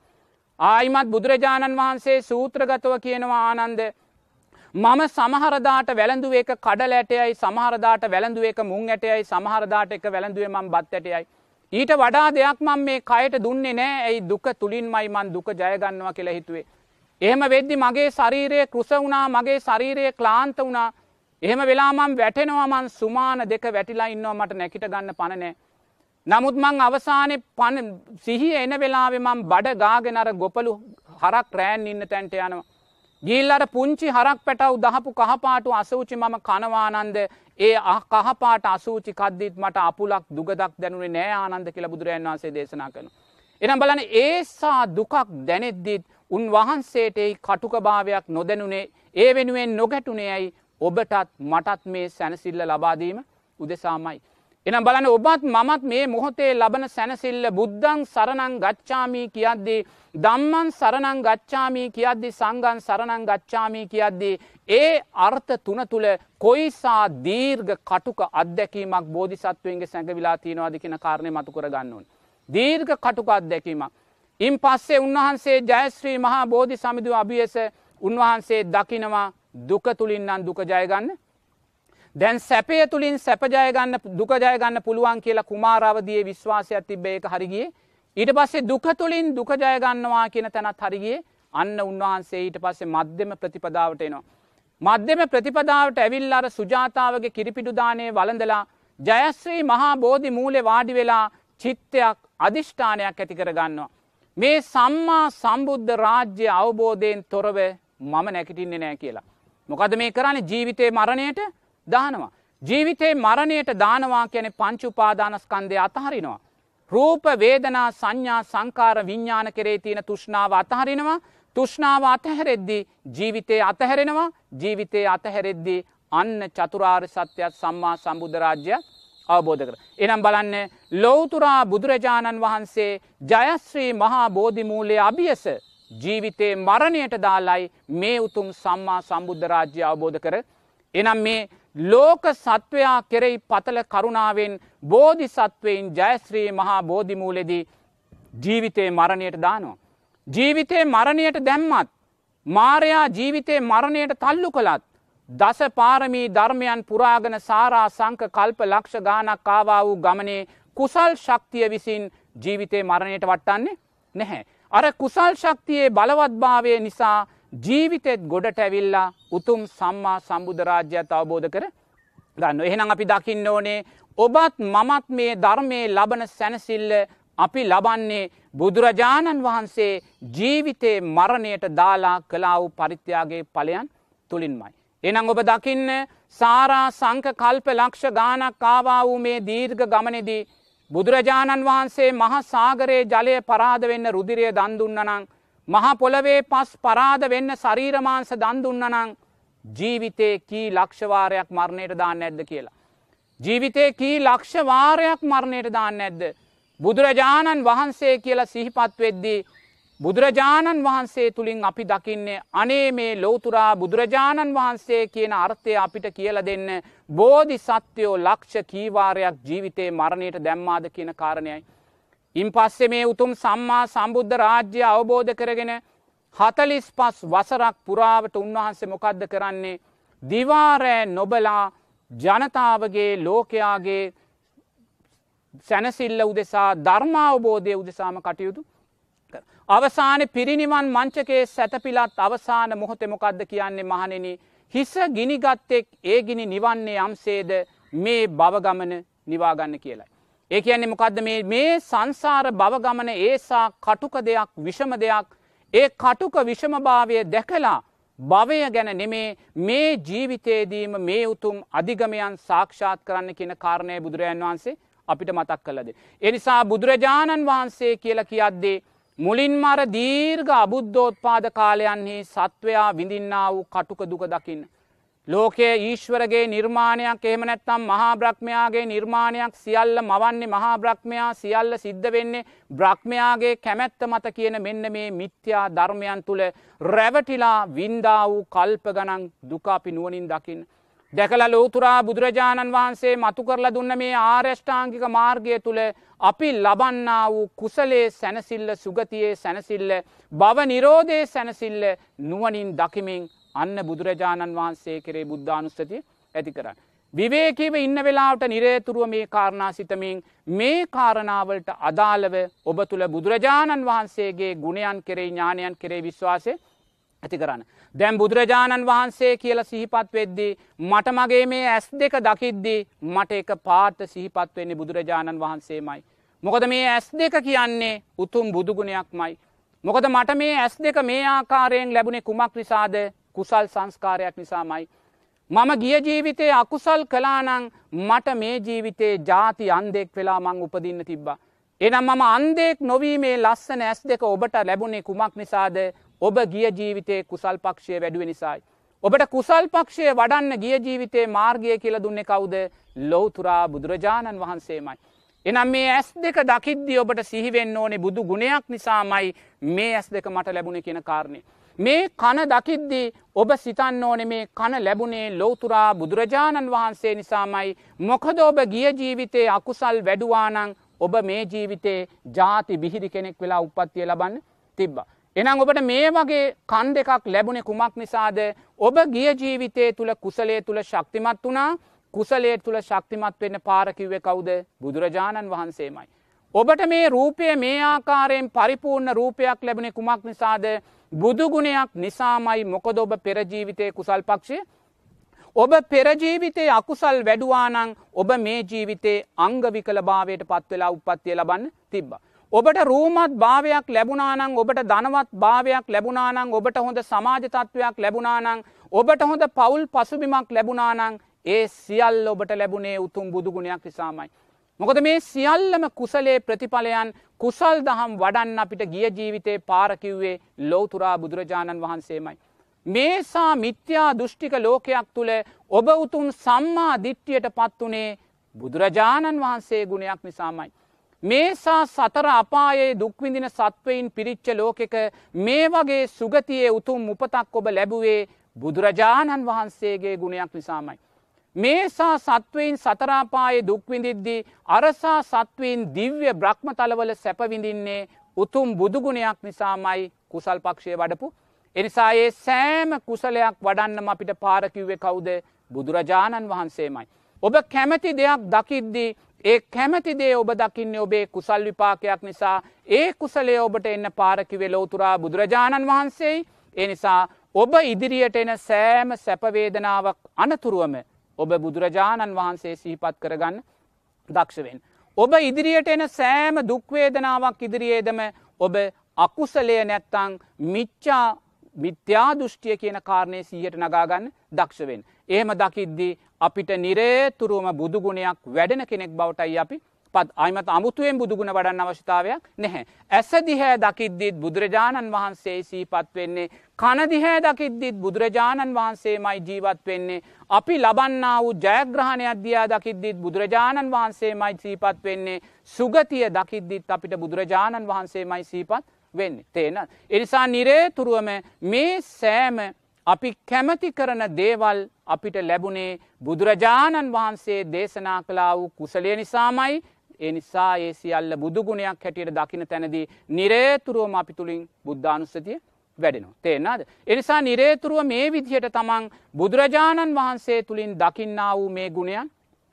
[SPEAKER 1] ආයිමත් බුදුරජාණන් වහන්සේ සූත්‍රගතව කියනවා ආනන්ද මම සමහරදාට වැළඳුව එක කඩල ඇටයයි සමහරදාට වැළඳුව එක මුං ඇටයයි සමහරදාට එක වැළඳුවේ මම් බත් ඇටයයි. ඊට වඩා දෙයක් මං මේ කයට දුන්නේ නෑ ඇයි දුක තුළින්මයි මන් දුක ජයගන්නවා කියලා හිතුවේ. එහෙම වෙද්දි මගේ ශරීරය කෘස වුණා මගේ ශරීරය ක්ලාන්ත වුණා එහෙම වෙලාමම් වැටෙනවාමන් සුමාන දෙක වැටිලා ඉන්නවා මට නැකිට ගන්න පණනෑ. නමුත් මං අවසානය පන සිහි එන වෙලාවෙ මම් බඩ ගාගෙනර ගොපලු හරක් රෑන් ඉන්න තැන්ට යනවා. ගිල්ලට පුංචි හරක් පැටව් දහපු කහපාටු අසූචි මම කනවානන්ද ඒ කහපාට අසූචි කද්දිත් මට අපුලක් දුගදක් දැනුනේ නෑ ආනන්ද කියලා බුදුරජන් වන්සේ දේශනා කන. එනම් බලන ඒසා දුකක් දැනෙද්දිත් උන්වහන්සේටයි කටුකභාවයක් නොදැනුනේ ඒ වෙනුවෙන් නොගැටුනේ ඇයි ඔබටත් මටත් මේ සැනසිල්ල ලබාදීම උදෙසාමයි. එනම් බලන ඔබත් මමත් මේ මොහොතේ ලබන සැනසිල්ල බුද්ධං සරණං ගච්ඡාමී කියද්දී දම්මන් සරණං ගච්ඡාමී කියද්දි සංගන් සරණං ගච්ඡාමී කියද්දී ඒ අර්ථ තුන තුළ කොයිසා දීර්ඝ කටුක අත්දැකීමක් බෝධිසත්වයන්ගේ සැඟවිලා තියෙනවාද කියන කාරණය මතු කර ගන්න ඕනේ. දීර්ඝ කටුක අත්දැකීමක්. ඉන් පස්සේ උන්වහන්සේ ජයශ්‍රී මහා බෝධි සමිඳු අභියස උන්වහන්සේ දකිනවා දුක තුළින් නම් දුක ජයගන්න දැන් සැපය තුළින් සැපජයගන්න දුකජයගන්න පුළුවන් කියලා කුමාරවදියේ විශ්වාසයක් තිබේ එක හරිගේ ඊට පස්සේ දුක තුළින් දුකජයගන්නවා කියන තැනත් හරිගේ අන්න උන්වහන්සේ ඊට පස්සේ මධ්‍යම ප්‍රතිපදාවට එනවා. මධ්‍යම ප්‍රතිපදාවට ඇවිල් අර සුජාතාවගේ කිරිපිඩුදානය වලඳලා ජයශ්‍රී මහා බෝධි මූලෙ වාඩි වෙලා චිත්තයක් අධිෂ්ඨානයක් ඇති කර ගන්නවා. මේ සම්මා සම්බුද්ධ රාජ්‍ය අවබෝධයෙන් තොරව මම නැකිටින්නේ නෑ කියලා. මොකද මේ කරන්නේ ජීවිතය මරණයට දානවා. ජීවිතේ මරණයට දානවා කියන පංචුපාදානස්කන්දය අතහරිනවා. රූප වේදනා සංඥා සංකාර විඤ්ඥාන කරේ තියෙන තුෂ්නාව අතහරිනවා තුෂ්නාව අතහැරෙද්දි ජීවිතය අතහැරෙනවා ජීවිතය අතහැරෙද්දි අන්න චතුරාර් සත්‍යයක් සම්මා සම්බුද්ධරාජ්‍යයක් අවබෝධ කර. එනම් බලන්න ලෝතුරා බුදුරජාණන් වහන්සේ ජයශ්‍රී මහා බෝධිමූලය අභියස ජීවිතේ මරණයට දාලයි මේ උතුම් සම්මා සම්බුද්ධ රාජ්‍ය අවබෝධ කර. එනම් මේ ලෝක සත්වයා කෙරෙයි පතල කරුණාවෙන් බෝධි සත්වයෙන් ජයශ්‍රී මහා බෝධිමූලෙදී ජීවිතේ මරණයට දානවා. ජීවිතේ මරණයට දැම්මත් මාරයා ජීවිතේ මරණයට තල්ලු කළත් දස පාරමී ධර්මයන් පුරාගන සාරා සංක කල්ප ලක්ෂ ගානක් කාවා වූ ගමනේ කුසල් ශක්තිය විසින් ජීවිතේ මරණයට වට්ටන්නේ නැහැ. අර කුසල් ශක්තියේ බලවත්භාවය නිසා ජීවිතෙත් ගොඩට ඇවිල්ලා උතුම් සම්මා සම්බුධරාජ්‍යත් අවබෝධ කර ගන්න. එහෙනම් අපි දකින්න ඕනේ ඔබත් මමත් මේ ධර්මය ලබන සැනසිල්ල අපි ලබන්නේ බුදුරජාණන් වහන්සේ ජීවිතේ මරණයට දාලා කලා වූ පරිත්‍යයාගේ පලයන් තුළින්මයි. එනම් ඔබ දකින්න සාරා සංක කල්ප ලක්ෂ ගානක් කාවා වූ මේ දීර්ඝ ගමනෙදී බුදුරජාණන් වහන්සේ මහ සාගරයේ ජලය පරාද වෙන්න රුදිරය දන්දුන්නනං මහා පොළවේ පස් පරාද වෙන්න ශරීරමාංස දන්දුන්නනං ජීවිතේ කී ලක්ෂවාරයක් මරණයට දාන්න ඇද්ද කියලා. ජීවිතේ කී ලක්ෂවාරයක් මරණයට දාන්න ඇද්ද. බුදුරජාණන් වහන්සේ කියලා සිහිපත් වෙද්දී බුදුරජාණන් වහන්සේ තුළින් අපි දකින්නේ අනේ මේ ලෝතුරා බුදුරජාණන් වහන්සේ කියන අර්ථය අපිට කියල දෙන්න බෝධි සත්‍යයෝ ලක්ෂ කීවාරයක් ජීවිතේ මරණයට දැම්මාද කියන කාරණයයි. ඉන් පස්සෙ මේ උතුම් සම්මා සම්බුද්ධ රාජ්‍ය අවබෝධ කරගෙන හතලිස් පස් වසරක් පුරාවට උන්වහන්සේ මොකක්ද කරන්නේ දිවාරෑ නොබලා ජනතාවගේ ලෝකයාගේ සැනසිල්ල උදෙසා ධර්මාවබෝධය උදෙසාම කටයුතු අවසාන පිරිනිවන් මංචකේ සැතපිලත් අවසාන මොහොතෙමොකක්ද කියන්නේ මහනෙන හිස ගිනිගත්තෙක් ඒ ගිනි නිවන්නේ යම්සේද මේ බවගමන නිවාගන්න කියලයි. ඒ කියන්නේ මොකක්ද මේ සංසාර බවගමන ඒසා කටුක දෙයක් විෂම දෙයක් ඒ කටුක විෂමභාවය දැකලා භවය ගැන නෙමේ මේ ජීවිතයේදීම මේ උතුම් අධිගමයන් සාක්ෂාත් කරන්න කියන කාරණය බුදුරජන් වහන්සේ අපිට මතක් කලද. එනිසා බුදුරජාණන් වහන්සේ කියල කියද්දේ මුලින්ම අර දීර්ඝ අබුද්ධෝත්පාද කාලයන්හි සත්වයා විඳින්නා වූ කටුක දුක දකින්න. ලෝකයේ ඊශ්වරගේ නිර්මාණයක් එහෙම නැත්තම් මහා බ්‍රහ්මයාගේ නිර්මාණයක් සියල්ල මවන්නේ මහා බ්‍රහ්මයා සියල්ල සිද්ධ වෙන්නේ බ්‍රහ්මයාගේ කැමැත්ත මත කියන මෙන්න මේ මිත්‍යා ධර්මයන් තුළ රැවටිලා වින්දා වූ කල්ප ගණන් දුකාපි නුවනින් දකින්න. දැකලා ලෝතුරා බුදුරජාණන් වහන්සේ මතු කරලා දුන්න මේ ආර්යෂ්ඨාංගික මාර්ගය තුළ අපි ලබන්නා වූ කුසලේ සැනසිල්ල සුගතියේ සැනසිල්ල බව නිරෝධය සැනසිල්ල නුවනින් දකිමින් අන්න බුදුරජාණන් වහන්සේ කරේ බුද්ධානුස්සතිය ඇති කරන්න. විවේකීව ඉන්න වෙලාවට නිරේතුරුව මේ කාරණා සිතමින් මේ කාරණාවලට අදාළව ඔබ තුළ බුදුරජාණන් වහන්සේගේ ගුණයන් කෙරේ ඥානයන් කෙරේ විශ්වාසය ඇති කරන්න. දැම් බුදුරජාණන් වහන්සේ කියල සිහිපත් වෙද්දී මට මගේ මේ ඇස් දෙක දකිද්දී මට එක පාට සිහිපත් වෙන්නේ බුදුරජාණන් වහන්සේමයි. මොකද මේ ඇස් දෙක කියන්නේ උතුම් බුදුගුණයක් මයි. මොකද මට මේ ඇස් දෙක මේ ආකාරයෙන් ලැබුණේ කුමක් නිසාද කුසල් සංස්කාරයක් නිසාමයි. මම ගිය ජීවිතේ අකුසල් කලානං මට මේ ජීවිතේ ජාති අන්දෙක් වෙලා මං උපදින්න තිබ්බා. එනම් මම අන්දෙක් නොවීමේ ලස්සන ඇස් දෙක ඔබට ලැබුණේ කුමක් නිසාද ඔබ ගිය ජීවිතයේ කුසල් පක්ෂය වැඩුව නිසායි. ඔබට කුසල් පක්ෂය වඩන්න ගිය ජීවිතේ මාර්ගය කියල දුන්නේ කවුද ලෝතුරා බුදුරජාණන් වහන්සේමයි. එනම් මේ ඇස් දෙක දකිද්දි ඔබට සිහිවෙන්න ඕනේ බුදු ගුණයක් නිසාමයි මේ ඇස් දෙක මට ලැබුණ කියන කාරණය. මේ කන දකිද්දී ඔබ සිතන්න ඕනෙ මේ කන ලැබුණේ ලෝතුරා බුදුරජාණන් වහන්සේ නිසාමයි මොකද ඔබ ගිය ජීවිතේ අකුසල් වැඩුවානං ඔබ මේ ජීවිතේ ජාති බිහිරි කෙනෙක් වෙලා උපත්තිය ලබන්න තිබ්බ. එනම් ඔබට මේ වගේ කන් දෙකක් ලැබුණෙ කුමක් නිසාද? ඔබ ගිය ජීවිතය තුළ කුසලේ තුළ ශක්තිමත් වනා කුසලේ තුළ ශක්තිමත් වෙන්න පාරකිව්ව කවුද? බුදුරජාණන් වහන්සේමයි. ඔබට මේ රූපය මේ ආකාරයෙන් පරිපූර්ණ රූපයක් ලැබුණේ කුමක් නිසාද? බුදුගුණයක් නිසාමයි මොකද ඔබ පෙරජීවිතය කුසල් පක්ෂය? ඔබ පෙරජීවිතේ අකුසල් වැඩුවානං ඔබ මේ ජීවිතේ අංගවිකල භාවයට පත්වෙලා උපත්තිය ලබන්න තිබ්බ. ඔබට රූමත් භාවයක් ලැබුණානං ඔබට ධනවත් භාවයක් ලැබුණානං ඔබට හොඳ සමාජ තත්ත්වයක් ලැබුණානං ඔබට හොඳ පවුල් පසුබිමක් ලැබුණානං ඒ සියල් ඔබට ලැබුණේ උතුම් බුදුගුණයක් නිසාමයි. මොකද මේ සියල්ලම කුසලේ ප්‍රතිඵලයන් කුසල් දහම් වඩන්න අපිට ගිය ජීවිතේ පාරකිව්වේ ලෝතුරා බුදුරජාණන් වහන්සේමයි. මේසා මිත්‍යා දෘෂ්ටික ලෝකයක් තුළ ඔබ උතුම් සම්මා දිට්ටියට පත්වනේ බුදුරජාණන් වහන්සේ ගුණයක් නිසාමයි. මේසා සතර අපායේ දුක්විඳින සත්වයින් පිරිච්ච ලෝකෙක මේ වගේ සුගතියේ උතුම් උපතක් ඔබ ලැබුවේ බුදුරජාණන් වහන්සේගේ ගුණයක් නිසාමයි. මේසා සත්වයින් සතරාපායේ දුක්විඳිද්දී අරසා සත්වීන් දිව්‍ය බ්‍රහ්මතලවල සැපවිඳින්නේ උතුම් බුදුගුණයක් නිසාමයි කුසල් පක්ෂය වඩපු. එනිසා ඒ සෑම කුසලයක් වඩන්නම අපිට පාරකිව්වෙ කවුද බුදුරජාණන් වහන්සේමයි. ඔබ කැමැති දෙයක් දකිද්දී ඒ කැමැතිදේ ඔබ දකින්නේ ඔබේ කුසල් විපාකයක් නිසා ඒ කුසලේ ඔබට එන්න පාරකිවෙ ලෝතුරා බුදුරජාණන් වහන්සේයි ඒ නිසා ඔබ ඉදිරියට එන සෑම සැපවේදනාවක් අනතුරුවම ඔබ බුදුරජාණන් වහන්සේ සිහිපත් කරගන්න දක්ෂවෙන්. ඔබ ඉදිරියට එන සෑම දුක්වේදනාවක් ඉදිරියේදම ඔබ අකුසලය නැත්තං මිච්චා මිත්‍යා දෘෂ්ටිය කියන කාරණය සීහට නගාගන්න දක්ෂවෙන්. එහෙම දකිද්දී අපිට නිරේතුරුවම බුදුගුණයක් වැඩෙන කෙනෙක් බවටයි අපි පත් අයිමත අමුතුවෙන් බුදුගුණ වඩන්න අවශ්‍යතාවයක් නැහැ. ඇස දිහැ දකිද්දිත් බුදුරජාණන් වහන්සේ සීපත් වෙන්නේ කනදිහැ දකිද්දිත් බුදුරජාණන් වහන්සේ මයි ජීවත් වෙන්නේ. අපි ලබන්නා වූ ජයග්‍රහණය අධ්‍යයා දකිද්දිත් බුදුරජාණන් වහන්සේ මයි සීපත් වෙන්නේ සුගතිය දකිද්දිත් අපිට බුදුරජාණන් වහන්සේ මයි සීපත් වෙන්න තේන. එනිසා නිරේතුරුවම මේ සෑම අපි කැමති කරන දේවල් අපිට ලැබුණේ බුදුරජාණන් වහන්සේ දේශනා කලා වූ කුසලය නිසාමයි ඒ නිසා ඒ සියල්ල බුදුගුණයක් හැටියට දකින තැනදී නිරේතුරුවම අපි තුළින් බුද්ධානුස්සතිය වැඩෙනවා. තේෙන්නාද. එනිසා නිරේතුරුව මේ විදිහට තමන් බුදුරජාණන් වහන්සේ තුළින් දකින්නා වූ මේ ගුණයන්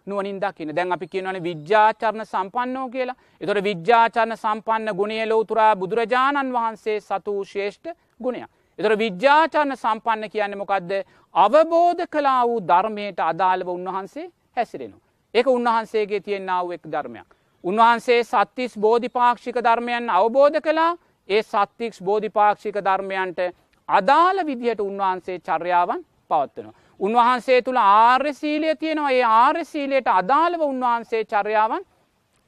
[SPEAKER 1] නුවනින් දකින දැන් අපි කියනවන විද්‍යාචරණ සම්පන්නෝ කියලා එතොට විද්‍යාචරණ සම්පන්න ගුණය ලෝතුරා බුදුරජාණන් වහන්සේ සතු ශේෂ්ඨ ගුණයක්. එතර විද්‍යාචරණ සම්පන්න කියන්න මොකක්ද අවබෝධ කලා වූ ධර්මයට අදාළව උන්වහන්සේ හැසිරෙනවා. ඒක උන්වහන්සේගේ තියෙන්න්නාව එක් ධර්මයක්. උන්වහන්සේ සත්තිස් බෝධිපාක්ෂික ධර්මයන් අවබෝධ කලා ඒ සත්තික්ස් බෝධිපාක්ෂික ධර්මයන්ට අදාළ විදිහට උන්වහන්සේ චර්යාවන් පවත්වනවා. උන්වහන්සේ තුළ ආර්යසීලය තියෙනවා ඒ ආර්යසීලයට අදාළව උන්වහන්සේ චර්යාවන්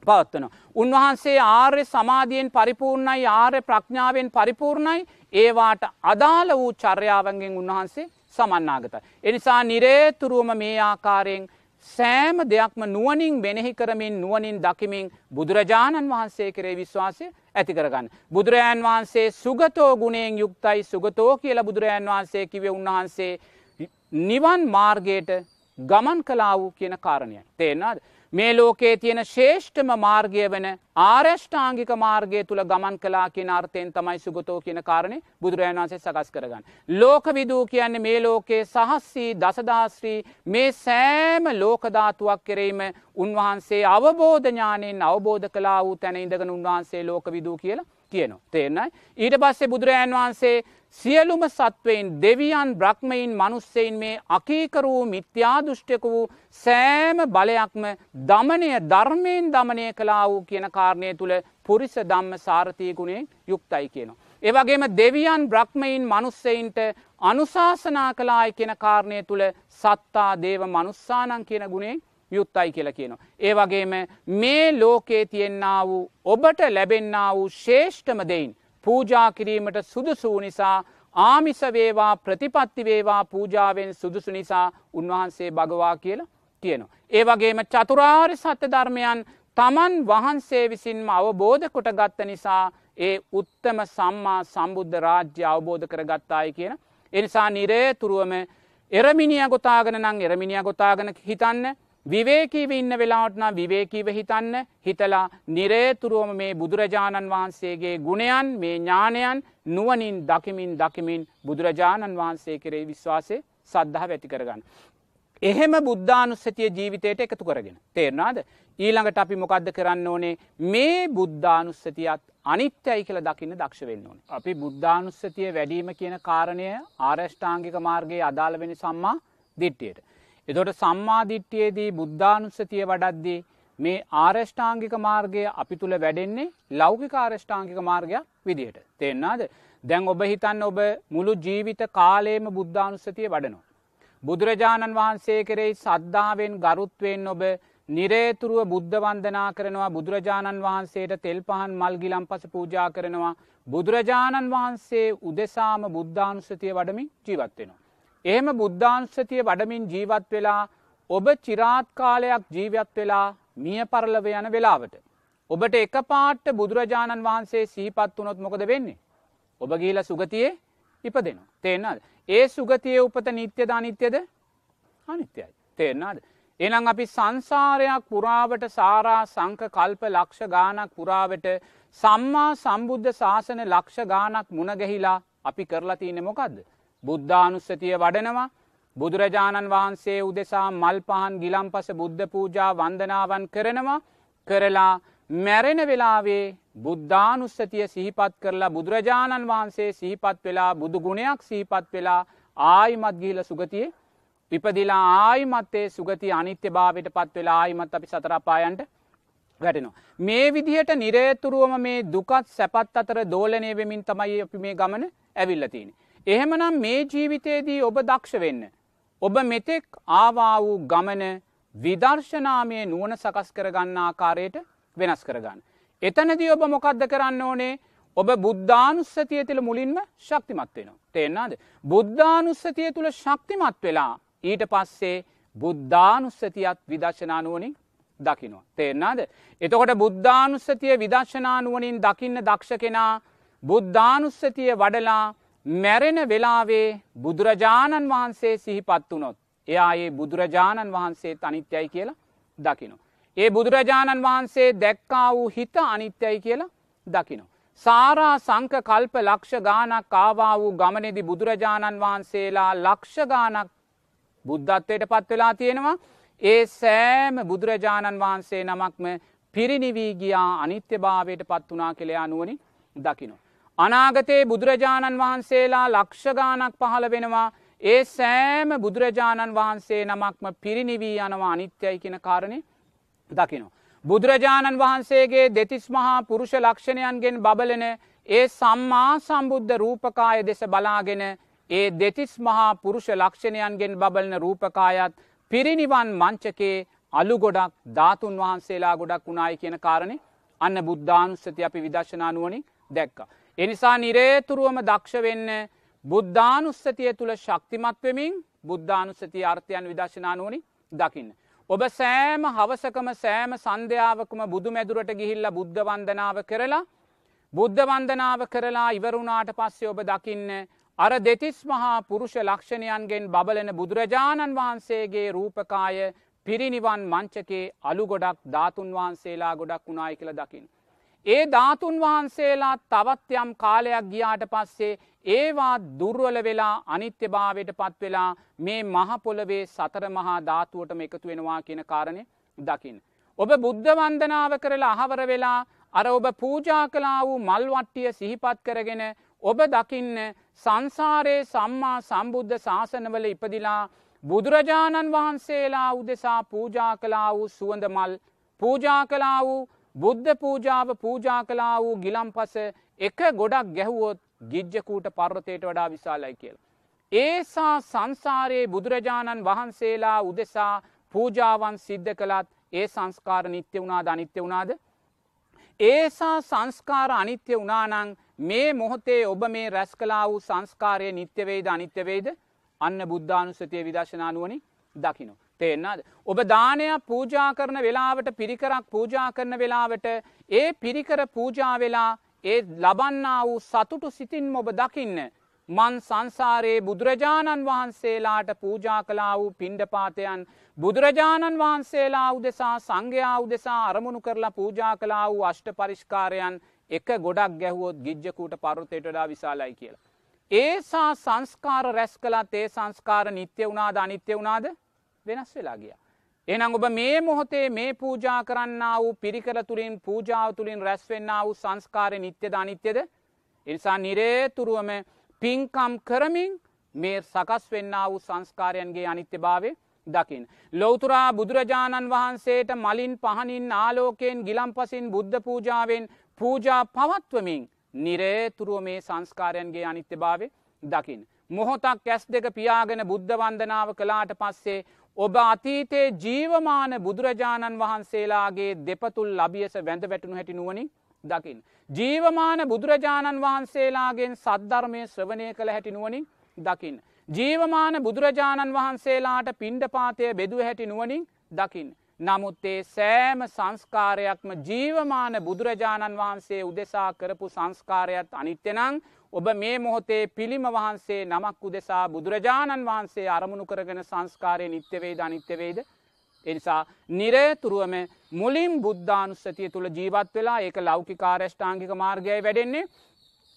[SPEAKER 1] පවත්වනවා. උන්වහන්සේ ආර්ය සමාධියෙන් පරිපූර්ණයි ආර්ය ප්‍රඥාවෙන් පරිපූර්ණයි ඒවාට අදාළ වූ චර්යාවන්ගෙන් උන්වහන්සේ සමන්නාගත. එනිසා නිරේතුරුවම මේ ආකාරයෙන් සෑම දෙයක්ම නුවනින් මෙනෙහි කරමින් නුවනින් දකිමින් බුදුරජාණන් වහන්සේ කරේ විශ්වාසය ඇති කරගන්න. බුදුරජාන් වහන්සේ සුගතෝ ගුණයෙන් යුක්තයි සුගතෝ කියල බුදුරජාන් වහන්සේ කිවේ උන්වහන්සේ නිවන් මාර්ගයට ගමන් කලා වූ කියන කාරණය. තේෙනද. මේ ලෝකයේ තියෙන ශේෂ්ඨම මාර්ගය වන ආර්යෂ්ඨාංගික මාර්ගය තුළ ගමන් කලා කියන අර්ථයෙන් තමයි සුගතෝ කියන කාරණය බුදුරජාණන් වන්සේ සකස් කරගන්න. ලෝක විදූ කියන්නේ මේ ලෝකයේ සහස්සී දසදාශ්‍රී මේ සෑම ලෝකධාතුවක් කෙරෙීම උන්වහන්සේ අවබෝධඥානයෙන් අවබෝධ කලා වූ තැන ඉඳගෙන උන්වහන්සේ ලෝක විදූ කියලා කියනවා. තේරනයි. ඊට පස්සේ බුදුරජාන් වහන්සේ සියලුම සත්වයින් දෙවියන් බ්‍රහ්මයින් මනුස්සෙයින් මේ අකීකරූ මිත්‍යාදුෘෂ්ටක වූ සෑම බලයක්ම දමනය ධර්මයෙන් දමනය කලා වූ කියන කාරණය තුළ පුරිස දම්ම සාරතියකුණේ යුක්තයි කියනවා. ඒවගේම දෙවියන් බ්‍රහ්මයින් මනුස්සයින්ට අනුශාසනා කලායි කියන කාරණය තුළ සත්තා දේව මනුස්සානන් කියන ගුණේ යුත්තයි කියලා කියනවා. ඒ වගේම මේ ලෝකයේ තියෙන්න්න වූ ඔබට ලැබෙන්න්න වූ ශේෂ්ඨම දෙයින් පූජා කිරීමට සුදුසූ නිසා ආමිස වේවා ප්‍රතිපත්ති වේවා පූජාවෙන් සුදුසු නිසා උන්වහන්සේ භගවා කියලා කියනවා. ඒ වගේම චතුරාර් සත්‍ය ධර්මයන් තමන් වහන්සේ විසින්ම අවබෝධ කොට ගත්ත නිසා ඒ උත්තම සම්මා සම්බුද්ධ රාජ්‍ය අවබෝධ කර ගත්තායි කියන. එනිසා නිරේතුරුවම එරමිනිිය ගොතාගෙන නං එරමිනිිය ගොතාගෙන හිතන්න විවේකීව ඉන්න වෙලාටනා විවේකීව හිතන්න හිතලා නිරේතුරුවම මේ බුදුරජාණන් වහන්සේගේ ගුණයන් මේ ඥානයන් නුවනින් දකිමින් දකිමින් බුදුරජාණන් වහන්සේ කරේ විශ්වාසය සද්ධහ වැති කරගන්න. එහෙම බුද්ධානුස්සතිය ජීවිතයට එකතු කරගෙන. තේරනාද ඊළඟට අපි මොකක්ද කරන්න ඕනේ මේ බුද්ධානුස්සතියත් අනිත්‍යයි කියල දකින්න දක්ෂ වෙන්න ඕන. අපි බුද්ධානුස්සතිය වැඩීම කියන කාරණය ආරෂ්ඨාංගික මාර්ගයේ අදාළ වෙන සම්මා දිට්ටියට. එතොට සම්මාධිට්්‍යයේදී බුද්ධානුස්සතිය වඩද්දී මේ ආරෂ්ඨාංගික මාර්ගය අපි තුළ වැඩෙන්නේ ලෞකික ආරෂ්ඨාංගික මාර්ගයක් විදිහට. තෙන්නාද දැන් ඔබ හිතන්න ඔබ මුළු ජීවිත කාලේම බුද්ධානුස්සතිය වඩනවා. බුදුරජාණන් වහන්සේ කෙරෙයි සද්ධාවෙන් ගරුත්වයෙන් ඔබ නිරේතුරුව බුද්ධ වන්දනා කරනවා බුදුරජාණන් වහන්සේට තෙල් පහන් මල්ගිලම් පස පූජා කරනවා බුදුරජාණන් වහන්සේ උදෙසාම බුද්ධානුස්සතිය වඩමින් ජීවත්වෙනවා. එහෙම බුද්ධානුස්සතිය වඩමින් ජීවත් වෙලා ඔබ චිරාත් කාලයක් ජීවත් වෙලා මිය පරලව යන වෙලාවට. ඔබට එක පාට්ට බුදුරජාණන් වහන්සේ සිහිපත් වනොත් මොකද වෙන්නේ. ඔබ ගීල සුගතියේ ඉප දෙනවා. තේෙන්න්නද. ඒ සුගතිය උපත නිත්‍යද අනිත්‍යද අනිත්‍යයි. තේරනාද. එනම් අපි සංසාරයක් පුරාවට සාරා සංක කල්ප ලක්ෂ ගානක් පුරාවට සම්මා සම්බුද්ධ ශාසන ලක්ෂ ගානක් මුණගැහිලා අපි කරලා තියනෙ මොකක්ද. බුද්ධානුස්සතිය වඩනවා බුදුරජාණන් වහන්සේ උදෙසා මල් පහන් ගිලම්පස බුද්ධ පූජා වන්දනාවන් කරනවා කරලා මැරෙන වෙලාවේ බුද්ධානුස්සතිය සිහිපත් කරලා බුදුරජාණන් වහන්සේ සිහිපත් වෙලා බුදු ගුණයක් සිහිපත් වෙලා ආයිමත් ගිහිල සුගතියේ පිපදිලා ආයිමත්තේ සුගති අනිත්‍ය භාවයට පත් වෙලා ආයිමත් අපි සතරපායන්ට වැටෙනවා. මේ විදිහට නිරේතුරුවම මේ දුකත් සැපත් අතර දෝලනය වෙමින් තමයි අපි මේ ගමන ඇවිල්ලතින. එහෙමනම් මේ ජීවිතයේදී ඔබ දක්ෂ වෙන්න. ඔබ මෙතෙක් ආවා වූ ගමන විදර්ශනාමය නුවන සකස් කරගන්න ආකාරයට වෙනස් කරගන්න. එතනදී ඔබ මොකක්ද කරන්න ඕනේ ඔබ බුද්ධානුස්සතිය තුළ මුලින්ම ශක්තිමත් වෙනවා. තේෙන්නාද. බුද්ධානුස්සතිය තුළ ශක්තිමත් වෙලා ඊට පස්සේ බුද්ධානුස්සතියත් විදශනානුවනින් දකිනවා. තේරනාද. එතකොට බුද්ධානුස්සතිය විදශනානුවනින් දකින්න දක්ෂ කෙනා බුද්ධානුස්සතිය වඩලා මැරෙන වෙලාවේ බුදුරජාණන් වහන්සේ සිහිපත් වනොත්. එයා ඒ බුදුරජාණන් වහන්සේ අනිත්‍යයි කියලා දකිනවා. ඒ බුදුරජාණන් වහන්සේ දැක්කා වූ හිත අනිත්‍යයි කියලා දකිනවා. සාරා සංක කල්ප ලක්ෂ ගානක් කාවා වූ ගමනෙදි බුදුරජාණන් වහන්සේලා ලක්ෂ ගානක් බුද්ධත්වයට පත් වෙලා තියෙනවා ඒ සෑම බුදුරජාණන් වහන්සේ නමක්ම පිරිනිවී ගියා අනිත්‍ය භාවයට පත් වනා කෙළයා නුවනින් දකිනවා. අනාගතයේ බුදුරජාණන් වහන්සේලා ලක්ෂගානක් පහළ වෙනවා ඒ සෑම බුදුරජාණන් වහන්සේ නමක්ම පිරිනිවී යනවා අනිත්‍යයි කියෙන කාරණය දකිනවා. බුදුරජාණන් වහන්සේගේ දෙතිස් මහා පුරුෂ ලක්ෂණයන්ගෙන් බබලන ඒ සම්මා සම්බුද්ධ රූපකාය දෙස බලාගෙන ඒ දෙතිස් මහා පුරුෂ ලක්ෂණයන්ගෙන් බබලන රූපකායත් පිරිනිවන් මංචකේ අලු ගොඩක් ධාතුන් වහන්සේලා ගොඩක් වුණායි කියන කාරණය අන්න බුද්ධානුස්සති අපි විදශනානුවනින් දැක්ක. එනිසා නිරේතුරුවම දක්ෂ වෙන්න බුද්ධානුස්සතිය තුළ ශක්තිමත්වමින් බුද්ධානුස්සති අර්ථයන් විදශනානුවනි දකින්න. ඔබ සෑම හවසකම සෑම සන්ධ්‍යාවකම බුදු මැදුරට ගිහිල්ල බුද්ධ වන්දනාව කරලා බුද්ධ වන්දනාව කරලා ඉවරුණාට පස්සේ ඔබ දකින්න අර දෙතිස් මහා පුරුෂ ලක්ෂණයන්ගෙන් බබලන බුදුරජාණන් වහන්සේගේ රූපකාය පිරිනිවන් මංචකේ අලු ගොඩක් ධාතුන් වහන්සේලා ගොඩක් වුණායි කියල දකිින්. ඒ ධාතුන් වහන්සේලා තවත් යම් කාලයක් ගියාට පස්සේ ඒවා දුර්වල වෙලා අනිත්‍ය භාවයට පත් වෙලා මේ මහපොළවේ සතර මහා ධාතුවටම එකතු වෙනවා කියන කාරණය දකිින්. ඔබ බුද්ධ වන්දනාව කරලා අහවර වෙලා අර ඔබ පූජා කලා වූ මල්වට්ටිය සිහිපත් කරගෙන ඔබ දකින්න සංසාරයේ සම්මා සම්බුද්ධ ශාසනවල ඉපදිලා බුදුරජාණන් වහන්සේලා උදෙසා පූජා කලා වූ සුවඳ මල් පූජා කලා වූ බුද්ධ පූජාව පූජා කලා වූ ගිලම් පස එක ගොඩක් ගැහුවොත් ගිජ්ජකූට පර්වතයට වඩා විශාලයි කියලා. ඒසා සංසාරයේ බුදුරජාණන් වහන්සේලා උදෙසා පූජාවන් සිද්ධ කළත් ඒ සංස්කාර නිත්‍ය වුණාද අනිත්‍ය වුණාද. ඒසා සංස්කාර අනිත්‍ය වනානං මේ මොහොතේ ඔබ මේ රැස් කලා වූ සංස්කාරය නිත්‍යවේද අනිත්‍යවේද අන්න බුද්ධානුස්සතිය විදශනානුවනි දකිනු. තේෙන්න්නද. ඔබ දානයක් පූජා කරන වෙලාවට පිරිකරක් පූජා කරන වෙලාවට ඒ පිරිකර පූජා වෙලා ඒ ලබන්නා වූ සතුටු සිතින් ඔබ දකින්න. මන් සංසාරයේ බුදුරජාණන් වහන්සේලාට පූජා කලා වූ පිණ්ඩපාතයන් බුදුරජාණන් වහන්සේලා උදෙසා සංඝයා උදෙසා අරමුණු කරලා පූජා කලා වූ අෂ්ට පරිෂ්කාරයන් එක ගොඩක් ගැහුවොත් ගිජ්ජකූට පරුතයට වඩා විශාලයි කියලා. ඒසා සංස්කාර රැස් කළත් ඒ සංස්කාර නිත්‍ය වුණාද අනිත්‍ය වුණාද වෙනස් වෙලා ගිය. එනම් ඔබ මේ මොහොතේ මේ පූජා කරන්න වූ පිරිකර තුළින් පූජාව තුළින් රැස්වෙන්න වූ සංස්කාරය නිත්‍යද අනිත්‍යද. එනිසා නිරේතුරුවම පින්කම් කරමින් මේ සකස් වෙන්න වූ සංස්කාරයන්ගේ අනිත්‍ය භාවය දකිින්. ලොවතුරා බුදුරජාණන් වහන්සේට මලින් පහනින් ආලෝකයෙන් ගිලම් පසින් බුද්ධ පූජාවෙන් පූජා පවත්වමින් නිරේතුරුව මේ සංස්කාරයන්ගේ අනිත්‍ය භාවය දකිින්. මොහොතක් ඇස් දෙක පියාගෙන බුද්ධ වන්දනාව කලාට පස්සේ ඔබ අතීතයේ ජීවමාන බුදුරජාණන් වහන්සේලාගේ දෙපතුල් ලබියස වැඳ වැටුණු හැටි නුවනින් දකිින්. ජීවමාන බුදුරජාණන් වහන්සේලාගෙන් සද්ධර්මය ශ්‍රවණය කළ හැටි නුවනින් දකිින්. ජීවමාන බුදුරජාණන් වහන්සේලාට පිණ්ඩපාතය බෙදුව හැටි නුවනින් දකිින්. නමුත් ඒ සෑම සංස්කාරයක්ම ජීවමාන බුදුරජාණන් වහන්සේ උදෙසා කරපු සංස්කාරයත් අනිත්‍යනං ඔබ මේ මොහොතේ පිළිම වහන්සේ නමක් උදෙසා බුදුරජාණන් වහන්සේ අරමුණු කරගෙන සංස්කාරය නිත්‍යවේද අනිත්‍යවේද එනිසා නිරේතුරුවම මුලින් බුද්ධානුස්සතිය තුළ ජීවත් වෙලා ඒක ලෞකික ආරෂ්ඨාංගික මාර්ගය වැඩෙන්නේ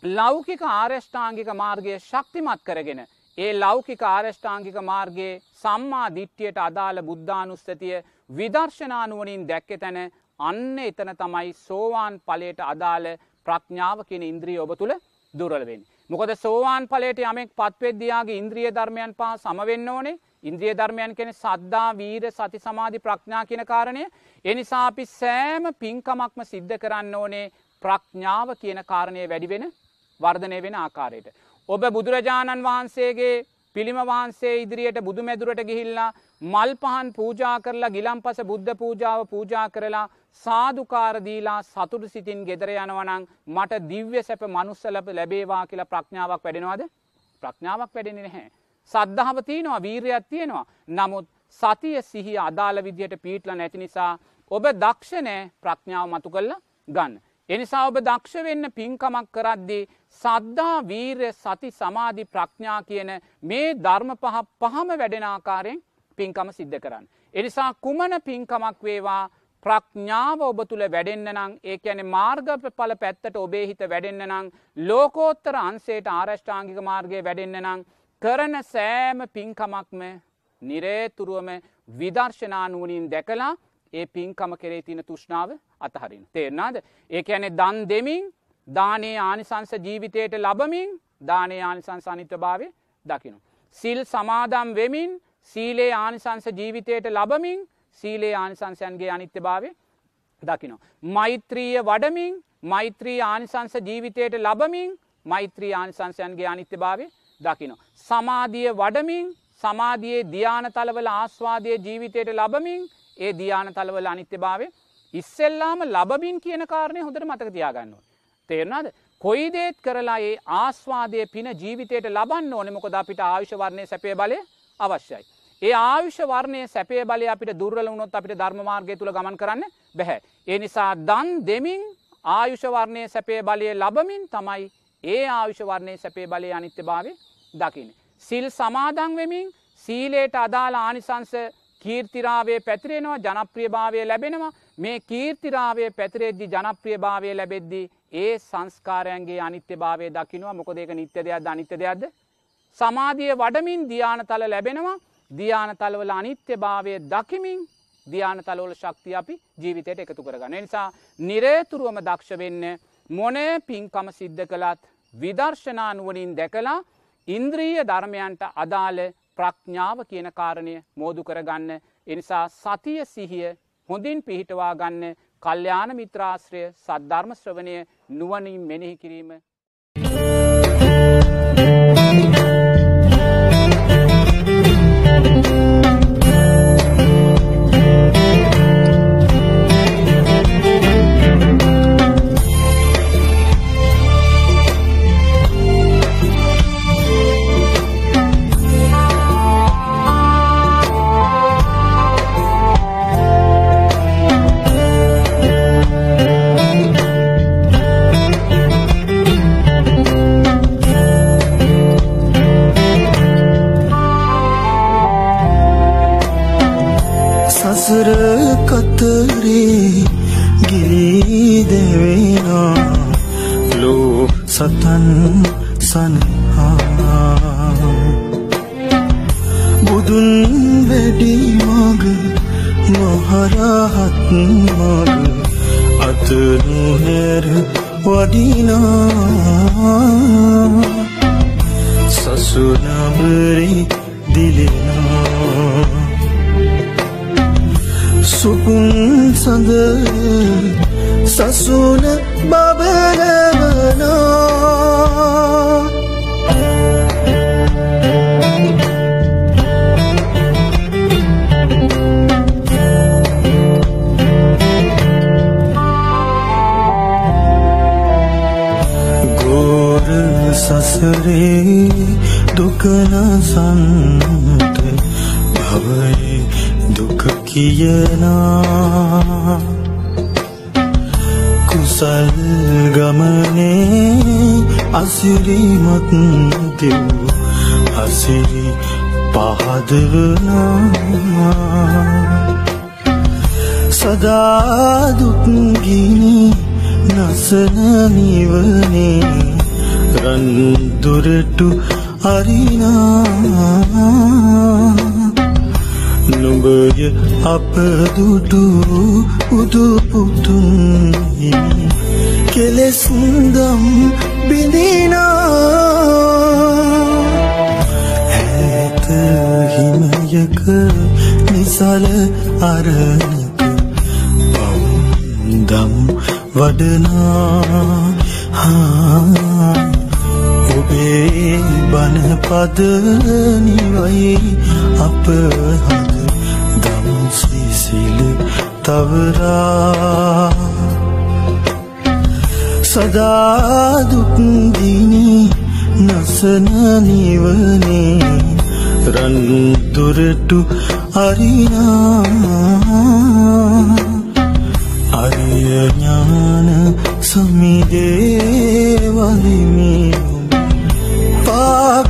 [SPEAKER 1] ලෞකික ආරෂ්ඨාංගික මාර්ගය ශක්තිමත් කරගෙන. ඒ ලෞකික ආරෂ්ඨාංගික මාර්ගයේ සම්මා දිට්ටියට අදාළ බුද්ධානුස්සතිය විදර්ශනානුවනින් දැක්ක තැන අන්න එතන තමයි සෝවාන් පලයට අදාළ ප්‍රඥාව කියෙන ඉන්ද්‍රිය ඔබ තුළ දුරලවෙන්. මොකද සෝවාන් පලට යමෙක් පත්වෙද්දයාගේ ඉන්ද්‍රිය ධර්මයන් පා සමවෙන්න ඕනේ ඉන්ද්‍රිය ධර්මයන් කෙන සද්දා වීර සති සමාධි ප්‍රඥා කියන කාරණය එනිසා අපි සෑම පින්කමක්ම සිද්ධ කරන්න ඕනේ ප්‍රඥාව කියන කාරණය වැඩිවෙන වර්ධනය වෙන ආකාරයට. ඔබ බුදුරජාණන් වහන්සේගේ පිළිම වහන්සේ ඉදිරියට බුදු මැදුරට ගිහිල්ලා මල් පහන් පූජා කරලා ගිලම් පස බුද්ධ පූජාව පූජා කරලා සාධකාරදීලා සතුටු සිතින් ගෙදර යනවනං මට දිව්‍ය සැප මනුස්සලප ලැබේවා කියලා ප්‍රඥාවක් වැඩෙනවාද ප්‍රඥාවක් වැඩෙන නැහැ. සද්ධාව තියෙනවා වීරයක් තියෙනවා. නමුත් සතිය සිහි අදාළ විදියට පීටල නැති නිසා ඔබ දක්ෂනෑ ප්‍රඥාව මතු කල්ල ගන්න. එනිසා ඔබ දක්ෂ වෙන්න පින්කමක් කරද්දී සද්ධා වීරය සති සමාධි ප්‍රඥා කියන මේ ධර්ම පහ පහම වැඩෙනාකාරයෙන් පින්කම සිද්ධ කරන්න. එනිසා කුමන පින්කමක් වේවා ප්‍රඥාව ඔබ තුළ වැඩෙන්න්න නං ඒ ඇන මාර්ගපල පැත්තට ඔබේ හිත වැඩෙන්න්න නං ලෝකෝත්තර අන්සේට ආරෂ්ඨාංගික මාර්ගය වැඩෙන්න්න නං කරන සෑම පින්කමක්ම නිරේතුරුවම විදර්ශනානුවනින් දැකලා ඒ පින්කම කෙරේ තින තුෂ්නාව අතහරින්. තේරනාද ඒක ඇනෙ දන් දෙමින් දානේ ආනිසංස ජීවිතයට ලබමින් දානේ ආනිසංස අනිත්‍ය භාවය දකිනු. සිල් සමාදම් වෙමින් සීලේ ආනිසංස ජීවිතයට ලබමින් සීලේ ආනිසංසයන්ගේ අනිත්‍ය භාවය දකිනෝ. මෛත්‍රීය වඩමින් මෛත්‍රී ආනිසංස ජීවිතයට ලබමින් මෛත්‍රී ආනිසංසයන්ගේ අනිත්‍ය භාවය දකිනෝ. සමාධිය වඩමින් සමාධයේ ධ්‍යාන තලවල ආස්වාදය ජීවිතයට ලබමින් ඒ ධ්‍යාන තලවල අනිත්‍ය භාවය ඉස්සෙල්ලාම ලබමින් කියන කාරණය හොඳට මතක තියාගන්නවා. තේරනාද කොයිදේත් කරලා ඒ ආස්වාදය පින ජීවිතයට ලබන්න ඕනෙ මොකද අපිට ආවිශ වර්ණය සැපේ බලය අවශ්‍යයි. ඒ ආවිශ වර්ණය සැපේ බලය අපිට දුර්වල වුණොත් අපිට ධර්මමාර්ගය තුළ ගමන් කරන්න බැහැ. ඒ නිසා දන් දෙමින් ආයුෂ වර්ණය සැපේ බලය ලබමින් තමයි ඒ ආවිශ වර්ණය සැපේ බලය අනිත්‍ය භාවය දකින. සිල් සමාදං වෙමින් සීලේට අදාළ ආනිසංස කීර්තිරාවේ පැතිරෙනවා ජනප්‍රියභාවය ලැබෙනවා මේ කීර්තිරාවේ පැතිරෙද්දි ජනප්‍රියභාවය ලැබෙද්දී ඒ සංස්කාරයන්ගේ අනිත්‍ය භාවය දකිනවා මොක දෙක නිත්‍ය දෙයක් අනිත්‍ය දෙයක්ද. සමාධිය වඩමින් ධ්‍යානතල ලැබෙනවා ධ්‍යානතලවල අනිත්‍ය භාවය දකිමින් ධ්‍යානතලවල ශක්තිය අපි ජීවිතයට එකතු කරගන්න. නිසා නිරේතුරුවම දක්ෂ වෙන්න මොනේ පින්කම සිද්ධ කළත් විදර්ශනානුවනින් දැකලා ඉන්ද්‍රීය ධර්මයන්ට අදාළ ප්‍රඥාව කියන කාරණය මෝදු කරගන්න එනිසා සතිය සිහිය හොඳින් පිහිටවා ගන්න කල්්‍යාන මිත්‍රාශ්‍රය සද්ධර්ම ශ්‍රවණය නුවනින් මෙනෙහි කිරීම
[SPEAKER 2] වඩිනා සසුනබරි දිලෙනා සුපුන් සඳ සසුන බබරවනා සසරේ දුකනසන්ට භවයේ දුක කියනා. කුසල් ගමනේ අසිරිමත් දෙව් අසිරි පහදවනා සදාදුක්ගිනි නසන නිවනේ රන්දුරටු අරිනා. නුඹය අපදුටු උදුපුතුන් කෙලෙස්දම් බිඳිනා. ඇත හිමයක නිසල අරණක පවුන්දම් වඩනා. ඔබේ බනපද නිවයි අප හද දම්සිසිල තවරා. සදාදුක්දිනි නසන නිවනේ රන්දුරටු අරිනා. අරියඥාන සමිදේ වලිමි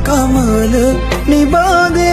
[SPEAKER 2] कमल निभा दे